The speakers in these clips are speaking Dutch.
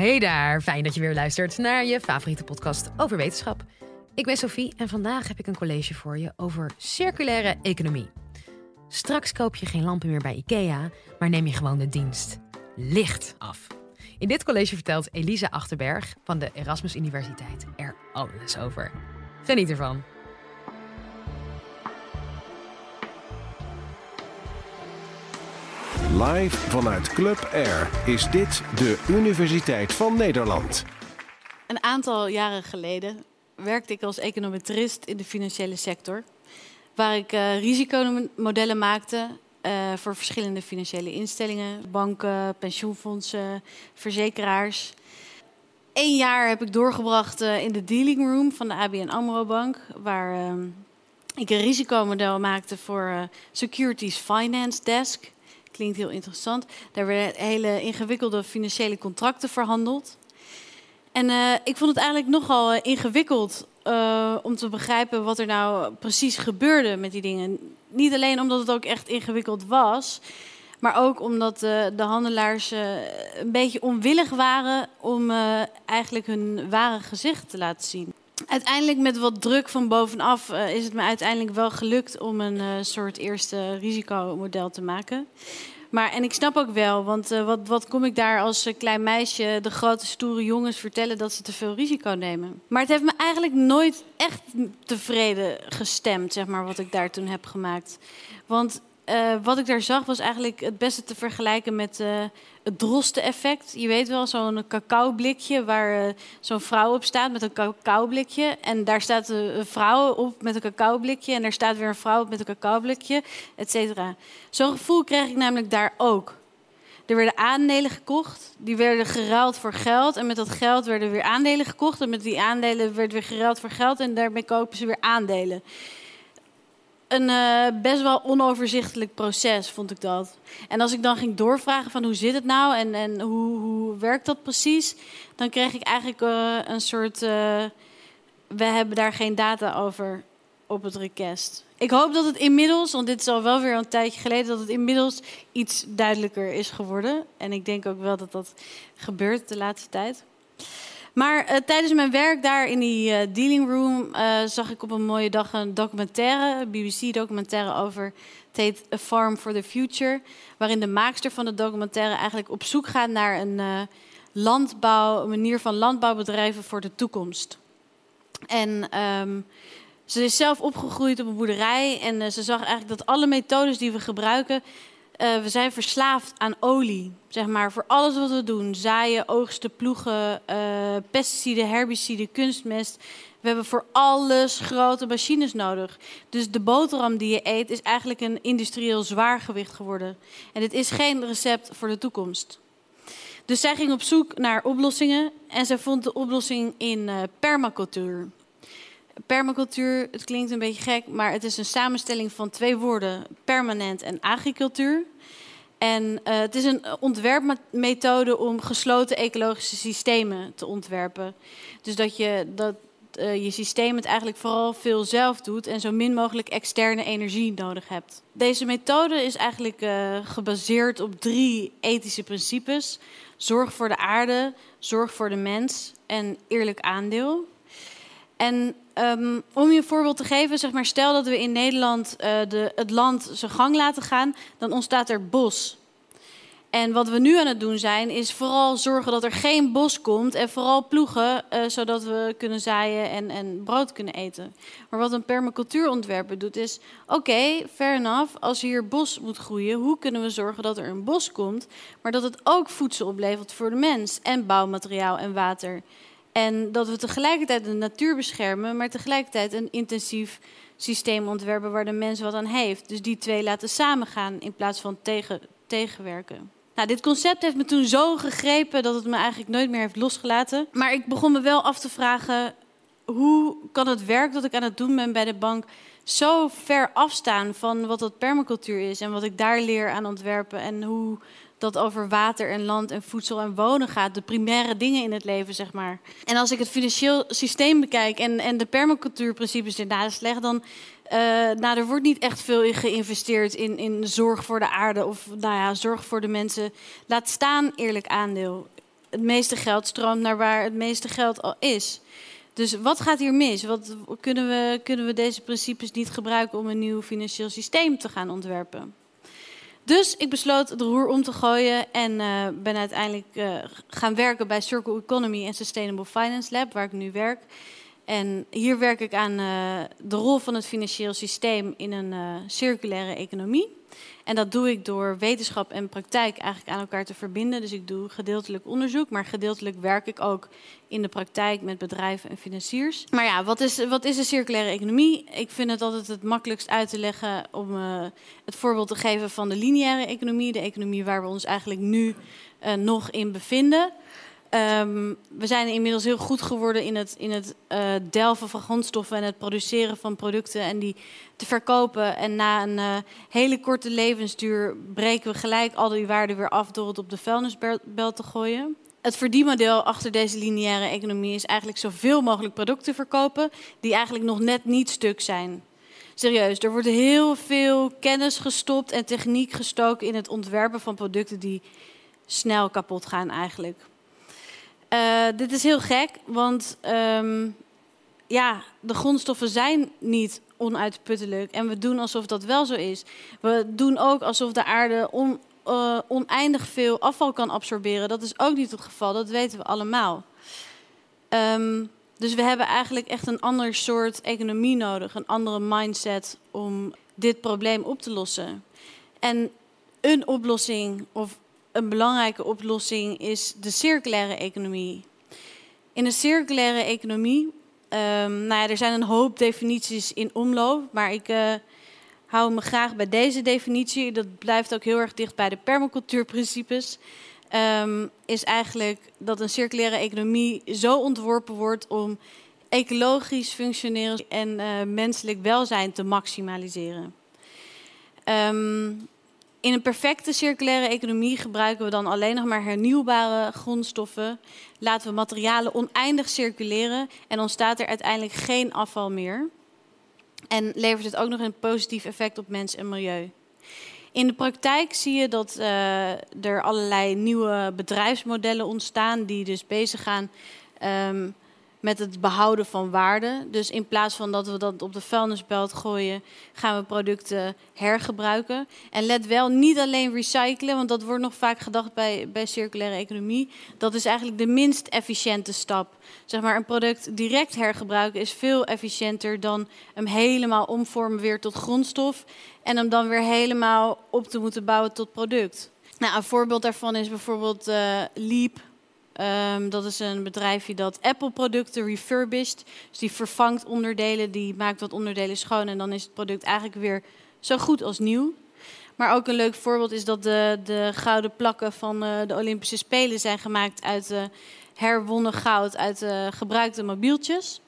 Hey daar, fijn dat je weer luistert naar je favoriete podcast over wetenschap. Ik ben Sophie en vandaag heb ik een college voor je over circulaire economie. Straks koop je geen lampen meer bij IKEA, maar neem je gewoon de dienst licht af. In dit college vertelt Elisa Achterberg van de Erasmus Universiteit er alles over. Geniet ervan. Live vanuit Club Air is dit de Universiteit van Nederland. Een aantal jaren geleden werkte ik als econometrist in de financiële sector. Waar ik uh, risicomodellen maakte uh, voor verschillende financiële instellingen. Banken, pensioenfondsen, verzekeraars. Eén jaar heb ik doorgebracht uh, in de dealing room van de ABN AMRO Bank. Waar ik een risicomodel maakte voor Securities Finance Desk. Klinkt heel interessant. Daar werden hele ingewikkelde financiële contracten verhandeld. En uh, ik vond het eigenlijk nogal ingewikkeld uh, om te begrijpen wat er nou precies gebeurde met die dingen. Niet alleen omdat het ook echt ingewikkeld was, maar ook omdat de handelaars een beetje onwillig waren om eigenlijk hun ware gezicht te laten zien. Uiteindelijk met wat druk van bovenaf is het me uiteindelijk wel gelukt om een soort eerste risicomodel te maken. Maar, en ik snap ook wel, want uh, wat, wat kom ik daar als klein meisje de grote stoere jongens vertellen dat ze te veel risico nemen. Maar het heeft me eigenlijk nooit echt tevreden gestemd, zeg maar, wat ik daar toen heb gemaakt. Want uh, wat ik daar zag was eigenlijk het beste te vergelijken met het drosten-effect. Je weet wel, zo'n cacaoblikje waar uh, zo'n vrouw op staat met een cacaoblikje. En daar staat een vrouw op met een cacaoblikje. En daar staat weer een vrouw op met een cacaoblikje, et cetera. Zo'n gevoel kreeg ik namelijk daar ook. Er werden aandelen gekocht, die werden geruild voor geld. En met dat geld werden weer aandelen gekocht. En met die aandelen werd weer geruild voor geld. En daarmee kopen ze weer aandelen een uh, best wel onoverzichtelijk proces, vond ik dat. En als ik dan ging doorvragen van hoe zit het nou en, en hoe, hoe werkt dat precies, dan kreeg ik eigenlijk uh, een soort. Uh, we hebben daar geen data over op het request. Ik hoop dat het inmiddels, want dit is al wel weer een tijdje geleden, dat het inmiddels iets duidelijker is geworden. En ik denk ook wel dat dat gebeurt de laatste tijd. Maar uh, tijdens mijn werk daar in die uh, dealing room uh, zag ik op een mooie dag een documentaire, een BBC-documentaire over. Het A Farm for the Future. Waarin de maakster van de documentaire eigenlijk op zoek gaat naar een landbouw, een manier van landbouwbedrijven voor de toekomst. En um, ze is zelf opgegroeid op een boerderij en ze zag eigenlijk dat alle methodes die we gebruiken uh, we zijn verslaafd aan olie. Zeg maar, voor alles wat we doen. Zaaien, oogsten, ploegen, uh, pesticiden, herbiciden, kunstmest. We hebben voor alles grote machines nodig. Dus de boterham die je eet is eigenlijk een industrieel zwaargewicht geworden. En dit is geen recept voor de toekomst. Dus zij ging op zoek naar oplossingen en zij vond de oplossing in uh, permacultuur. Permacultuur, het klinkt een beetje gek, maar het is een samenstelling van twee woorden: permanent en agricultuur. En uh, het is een ontwerpmethode om gesloten ecologische systemen te ontwerpen. Dus dat je, dat, uh, je systeem het eigenlijk vooral veel zelf doet en zo min mogelijk externe energie nodig hebt. Deze methode is eigenlijk uh, gebaseerd op drie ethische principes: zorg voor de aarde, zorg voor de mens en eerlijk aandeel. En um, om je een voorbeeld te geven, zeg maar, stel dat we in Nederland uh, de, het land zijn gang laten gaan, dan ontstaat er bos. En wat we nu aan het doen zijn, is vooral zorgen dat er geen bos komt en vooral ploegen, uh, zodat we kunnen zaaien en, en brood kunnen eten. Maar wat een permacultuurontwerper doet, is: oké, okay, fair enough, als hier bos moet groeien, hoe kunnen we zorgen dat er een bos komt, maar dat het ook voedsel oplevert voor de mens en bouwmateriaal en water. En dat we tegelijkertijd de natuur beschermen, maar tegelijkertijd een intensief systeem ontwerpen waar de mens wat aan heeft. Dus die twee laten samengaan in plaats van tegen, tegenwerken. Nou, dit concept heeft me toen zo gegrepen dat het me eigenlijk nooit meer heeft losgelaten. Maar ik begon me wel af te vragen: hoe kan het werk dat ik aan het doen ben bij de bank zo ver afstaan van wat dat permacultuur is en wat ik daar leer aan ontwerpen en hoe dat over water en land en voedsel en wonen gaat. De primaire dingen in het leven, zeg maar. En als ik het financieel systeem bekijk en, en de permacultuurprincipes ernaast leg, dan. Uh, nou, er wordt niet echt veel in geïnvesteerd in, in zorg voor de aarde of nou ja, zorg voor de mensen. Laat staan eerlijk aandeel. het meeste geld stroomt naar waar het meeste geld al is. Dus wat gaat hier mis? Wat, kunnen, we, kunnen we deze principes niet gebruiken om een nieuw financieel systeem te gaan ontwerpen? Dus ik besloot het roer om te gooien en uh, ben uiteindelijk uh, gaan werken bij Circle Economy en Sustainable Finance Lab, waar ik nu werk. En hier werk ik aan uh, de rol van het financieel systeem in een circulaire economie. En dat doe ik door wetenschap en praktijk eigenlijk aan elkaar te verbinden. Dus ik doe gedeeltelijk onderzoek, maar gedeeltelijk werk ik ook in de praktijk met bedrijven en financiers. Maar ja, wat is, wat is een circulaire economie? Ik vind het altijd het makkelijkst uit te leggen om uh, het voorbeeld te geven van de lineaire economie, de economie waar we ons eigenlijk nu uh, nog in bevinden. Um, we zijn inmiddels heel goed geworden in het, in het uh, delven van grondstoffen en het produceren van producten en die te verkopen. En na een uh, hele korte levensduur breken we gelijk al die waarden weer af door het op de vuilnisbelt te gooien. Het verdienmodel achter deze lineaire economie is eigenlijk zoveel mogelijk producten verkopen die eigenlijk nog net niet stuk zijn. Serieus, er wordt heel veel kennis gestopt en techniek gestoken in het ontwerpen van producten die snel kapot gaan eigenlijk. Uh, dit is heel gek, want um, ja, de grondstoffen zijn niet onuitputtelijk. En we doen alsof dat wel zo is. We doen ook alsof de aarde uh, oneindig veel afval kan absorberen. Dat is ook niet het geval, dat weten we allemaal. Um, dus we hebben eigenlijk echt een ander soort economie nodig, een andere mindset om dit probleem op te lossen. En een oplossing of een belangrijke oplossing is de circulaire economie. In de circulaire economie, um, nou ja, er zijn een hoop definities in omloop, maar ik uh, hou me graag bij deze definitie. Dat blijft ook heel erg dicht bij de permacultuurprincipes. Um, is eigenlijk dat een circulaire economie zo ontworpen wordt om ecologisch functioneel en uh, menselijk welzijn te maximaliseren. Um, in een perfecte circulaire economie gebruiken we dan alleen nog maar hernieuwbare grondstoffen. Laten we materialen oneindig circuleren en ontstaat er uiteindelijk geen afval meer. En levert het ook nog een positief effect op mens en milieu. In de praktijk zie je dat uh, er allerlei nieuwe bedrijfsmodellen ontstaan die dus bezig gaan um, met het behouden van waarde. Dus in plaats van dat we dat op de vuilnisbelt gooien, gaan we producten hergebruiken. En let wel, niet alleen recyclen, want dat wordt nog vaak gedacht bij, bij circulaire economie. Dat is eigenlijk de minst efficiënte stap. Zeg maar, een product direct hergebruiken is veel efficiënter dan hem helemaal omvormen weer tot grondstof. En hem dan weer helemaal op te moeten bouwen tot product. Nou, een voorbeeld daarvan is bijvoorbeeld uh, Leap Um, dat is een bedrijfje dat Apple-producten refurbished. Dus die vervangt onderdelen, die maakt wat onderdelen schoon en dan is het product eigenlijk weer zo goed als nieuw. Maar ook een leuk voorbeeld is dat de, de gouden plakken van uh, de Olympische Spelen zijn gemaakt uit uh, herwonnen goud uit uh, gebruikte mobieltjes.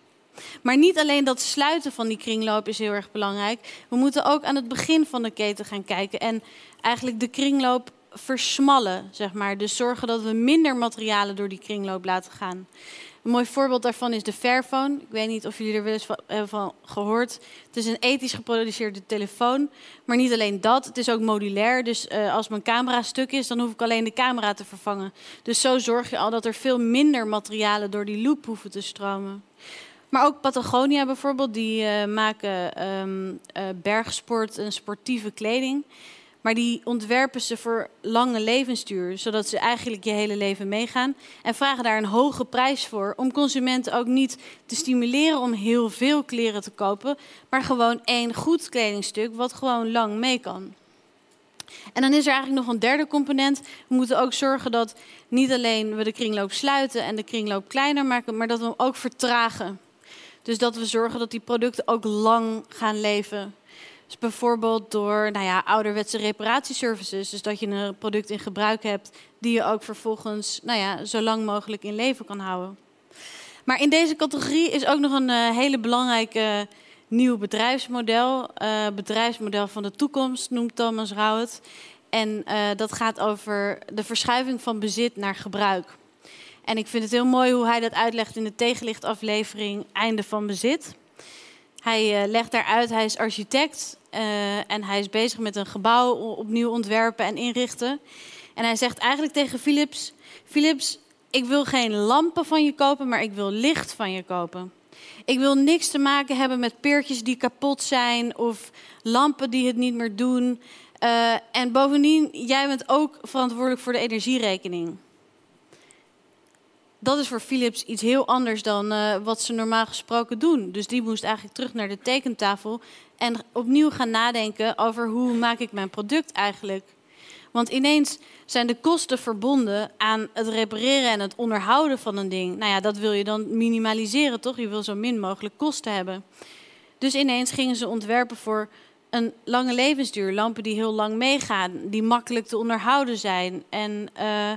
Maar niet alleen dat sluiten van die kringloop is heel erg belangrijk. We moeten ook aan het begin van de keten gaan kijken en eigenlijk de kringloop versmallen, zeg maar. Dus zorgen dat we minder materialen door die kringloop laten gaan. Een mooi voorbeeld daarvan is de Fairphone. Ik weet niet of jullie er wel eens van hebben van gehoord. Het is een ethisch geproduceerde telefoon. Maar niet alleen dat, het is ook modulair. Dus uh, als mijn camera stuk is, dan hoef ik alleen de camera te vervangen. Dus zo zorg je al dat er veel minder materialen door die loop hoeven te stromen. Maar ook Patagonia bijvoorbeeld, die uh, maken uh, bergsport en sportieve kleding. Maar die ontwerpen ze voor lange levensduur, zodat ze eigenlijk je hele leven meegaan. En vragen daar een hoge prijs voor, om consumenten ook niet te stimuleren om heel veel kleren te kopen, maar gewoon één goed kledingstuk wat gewoon lang mee kan. En dan is er eigenlijk nog een derde component. We moeten ook zorgen dat niet alleen we de kringloop sluiten en de kringloop kleiner maken, maar dat we hem ook vertragen. Dus dat we zorgen dat die producten ook lang gaan leven. Dus bijvoorbeeld door nou ja, ouderwetse reparatieservices. Dus dat je een product in gebruik hebt die je ook vervolgens nou ja, zo lang mogelijk in leven kan houden. Maar in deze categorie is ook nog een uh, hele belangrijke nieuw bedrijfsmodel. Uh, bedrijfsmodel van de toekomst noemt Thomas Rauw het. En uh, dat gaat over de verschuiving van bezit naar gebruik. En ik vind het heel mooi hoe hij dat uitlegt in de tegenlichtaflevering Einde van Bezit. Hij uh, legt daaruit, hij is architect uh, en hij is bezig met een gebouw opnieuw ontwerpen en inrichten. En hij zegt eigenlijk tegen Philips: Philips, Ik wil geen lampen van je kopen, maar ik wil licht van je kopen. Ik wil niks te maken hebben met peertjes die kapot zijn of lampen die het niet meer doen. Uh, en bovendien, jij bent ook verantwoordelijk voor de energierekening. Dat is voor Philips iets heel anders dan uh, wat ze normaal gesproken doen. Dus die moest eigenlijk terug naar de tekentafel en opnieuw gaan nadenken over hoe maak ik mijn product eigenlijk. Want ineens zijn de kosten verbonden aan het repareren en het onderhouden van een ding. Nou ja, dat wil je dan minimaliseren, toch? Je wil zo min mogelijk kosten hebben. Dus ineens gingen ze ontwerpen voor een lange levensduur. Lampen die heel lang meegaan, die makkelijk te onderhouden zijn. En uh,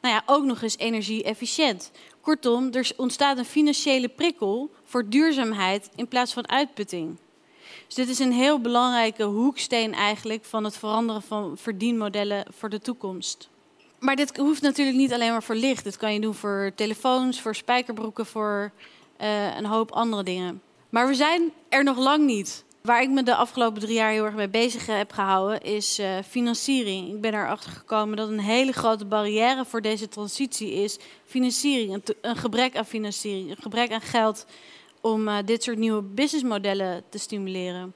nou ja, ook nog eens energie-efficiënt. Kortom, er ontstaat een financiële prikkel voor duurzaamheid in plaats van uitputting. Dus dit is een heel belangrijke hoeksteen eigenlijk van het veranderen van verdienmodellen voor de toekomst. Maar dit hoeft natuurlijk niet alleen maar voor licht. Dit kan je doen voor telefoons, voor spijkerbroeken, voor uh, een hoop andere dingen. Maar we zijn er nog lang niet. Waar ik me de afgelopen drie jaar heel erg mee bezig heb gehouden, is uh, financiering. Ik ben erachter gekomen dat een hele grote barrière voor deze transitie is financiering. Een, gebrek aan financiering, een gebrek aan geld om uh, dit soort nieuwe businessmodellen te stimuleren.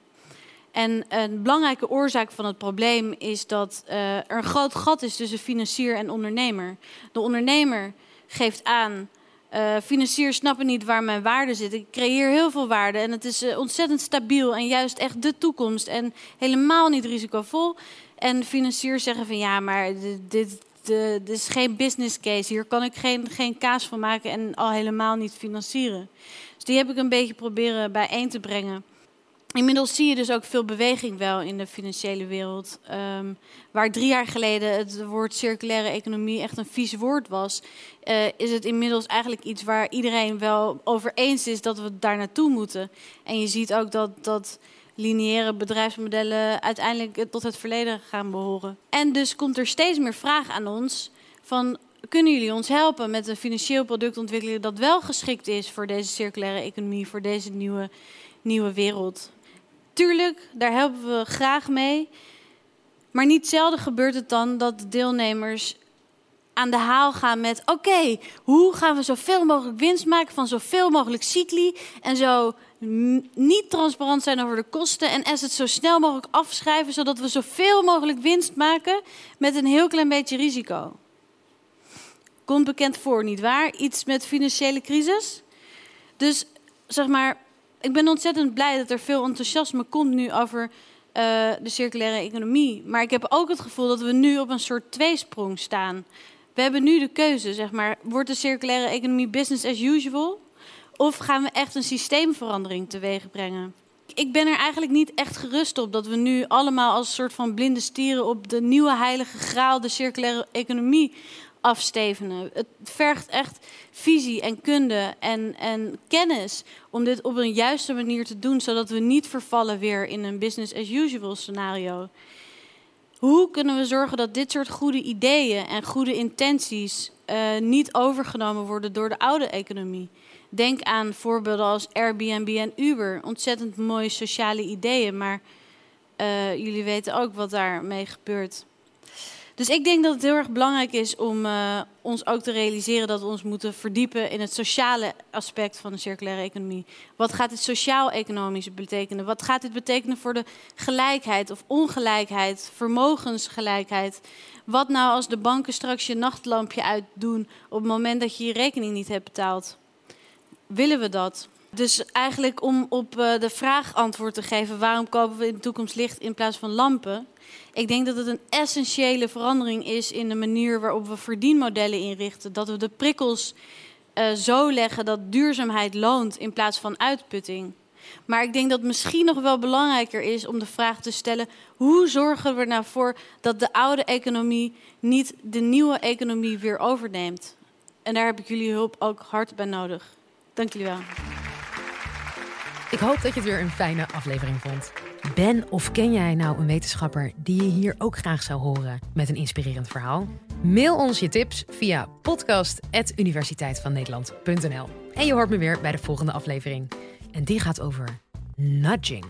En een belangrijke oorzaak van het probleem is dat er een groot gat is tussen financier en ondernemer. De ondernemer geeft aan uh, financiers snappen niet waar mijn waarde zit. Ik creëer heel veel waarde en het is uh, ontzettend stabiel en juist echt de toekomst en helemaal niet risicovol. En financiers zeggen van ja, maar dit, dit, is geen business case. Hier kan ik geen, geen kaas van maken en al helemaal niet financieren. Dus die heb ik een beetje proberen bijeen te brengen. Inmiddels zie je dus ook veel beweging wel in de financiële wereld. Um, waar drie jaar geleden het woord circulaire economie echt een vies woord was, uh, is het inmiddels eigenlijk iets waar iedereen wel over eens is dat we daar naartoe moeten. En je ziet ook dat, dat lineaire bedrijfsmodellen uiteindelijk tot het verleden gaan behoren. En dus komt er steeds meer vraag aan ons van kunnen jullie ons helpen met een financieel product ontwikkelen dat wel geschikt is voor deze circulaire economie, voor deze nieuwe, nieuwe wereld? Tuurlijk, daar helpen we graag mee. Maar niet zelden gebeurt het dan dat de deelnemers aan de haal gaan met: oké, hoe gaan we zoveel mogelijk winst maken van zoveel mogelijk cycli en zo niet transparant zijn over de kosten en es het zo snel mogelijk afschrijven zodat we zoveel mogelijk winst maken met een heel klein beetje risico. Komt bekend voor, niet waar? Iets met financiële crisis. Dus zeg maar, ik ben ontzettend blij dat er veel enthousiasme komt nu over uh, de circulaire economie. Maar ik heb ook het gevoel dat we nu op een soort tweesprong staan. We hebben nu de keuze, zeg maar, wordt de circulaire economie business as usual? Of gaan we echt een systeemverandering teweeg brengen? Ik ben er eigenlijk niet echt gerust op dat we nu allemaal als soort van blinde stieren op de nieuwe heilige graal, de circulaire economie, afstevenen. Het vergt echt visie en kunde en, en kennis om dit op een juiste manier te doen, zodat we niet vervallen weer in een business as usual scenario. Hoe kunnen we zorgen dat dit soort goede ideeën en goede intenties uh, niet overgenomen worden door de oude economie? Denk aan voorbeelden als Airbnb en Uber. Ontzettend mooie sociale ideeën, maar uh, jullie weten ook wat daarmee gebeurt. Dus ik denk dat het heel erg belangrijk is om uh, ons ook te realiseren dat we ons moeten verdiepen in het sociale aspect van de circulaire economie. Wat gaat dit sociaal-economisch betekenen? Wat gaat dit betekenen voor de gelijkheid of ongelijkheid, vermogensgelijkheid? Wat nou als de banken straks je nachtlampje uitdoen op het moment dat je je rekening niet hebt betaald? Willen we dat? Dus eigenlijk om op uh, de vraag antwoord te geven: waarom kopen we in de toekomst licht in plaats van lampen? Ik denk dat het een essentiële verandering is in de manier waarop we verdienmodellen inrichten. Dat we de prikkels uh, zo leggen dat duurzaamheid loont in plaats van uitputting. Maar ik denk dat misschien nog wel belangrijker is om de vraag te stellen: hoe zorgen we er nou dat de oude economie niet de nieuwe economie weer overneemt? En daar heb ik jullie hulp ook hard bij nodig. Dank jullie wel. Ik hoop dat je het weer een fijne aflevering vond. Ben of ken jij nou een wetenschapper die je hier ook graag zou horen met een inspirerend verhaal? Mail ons je tips via podcast.universiteitvannederland.nl En je hoort me weer bij de volgende aflevering. En die gaat over nudging.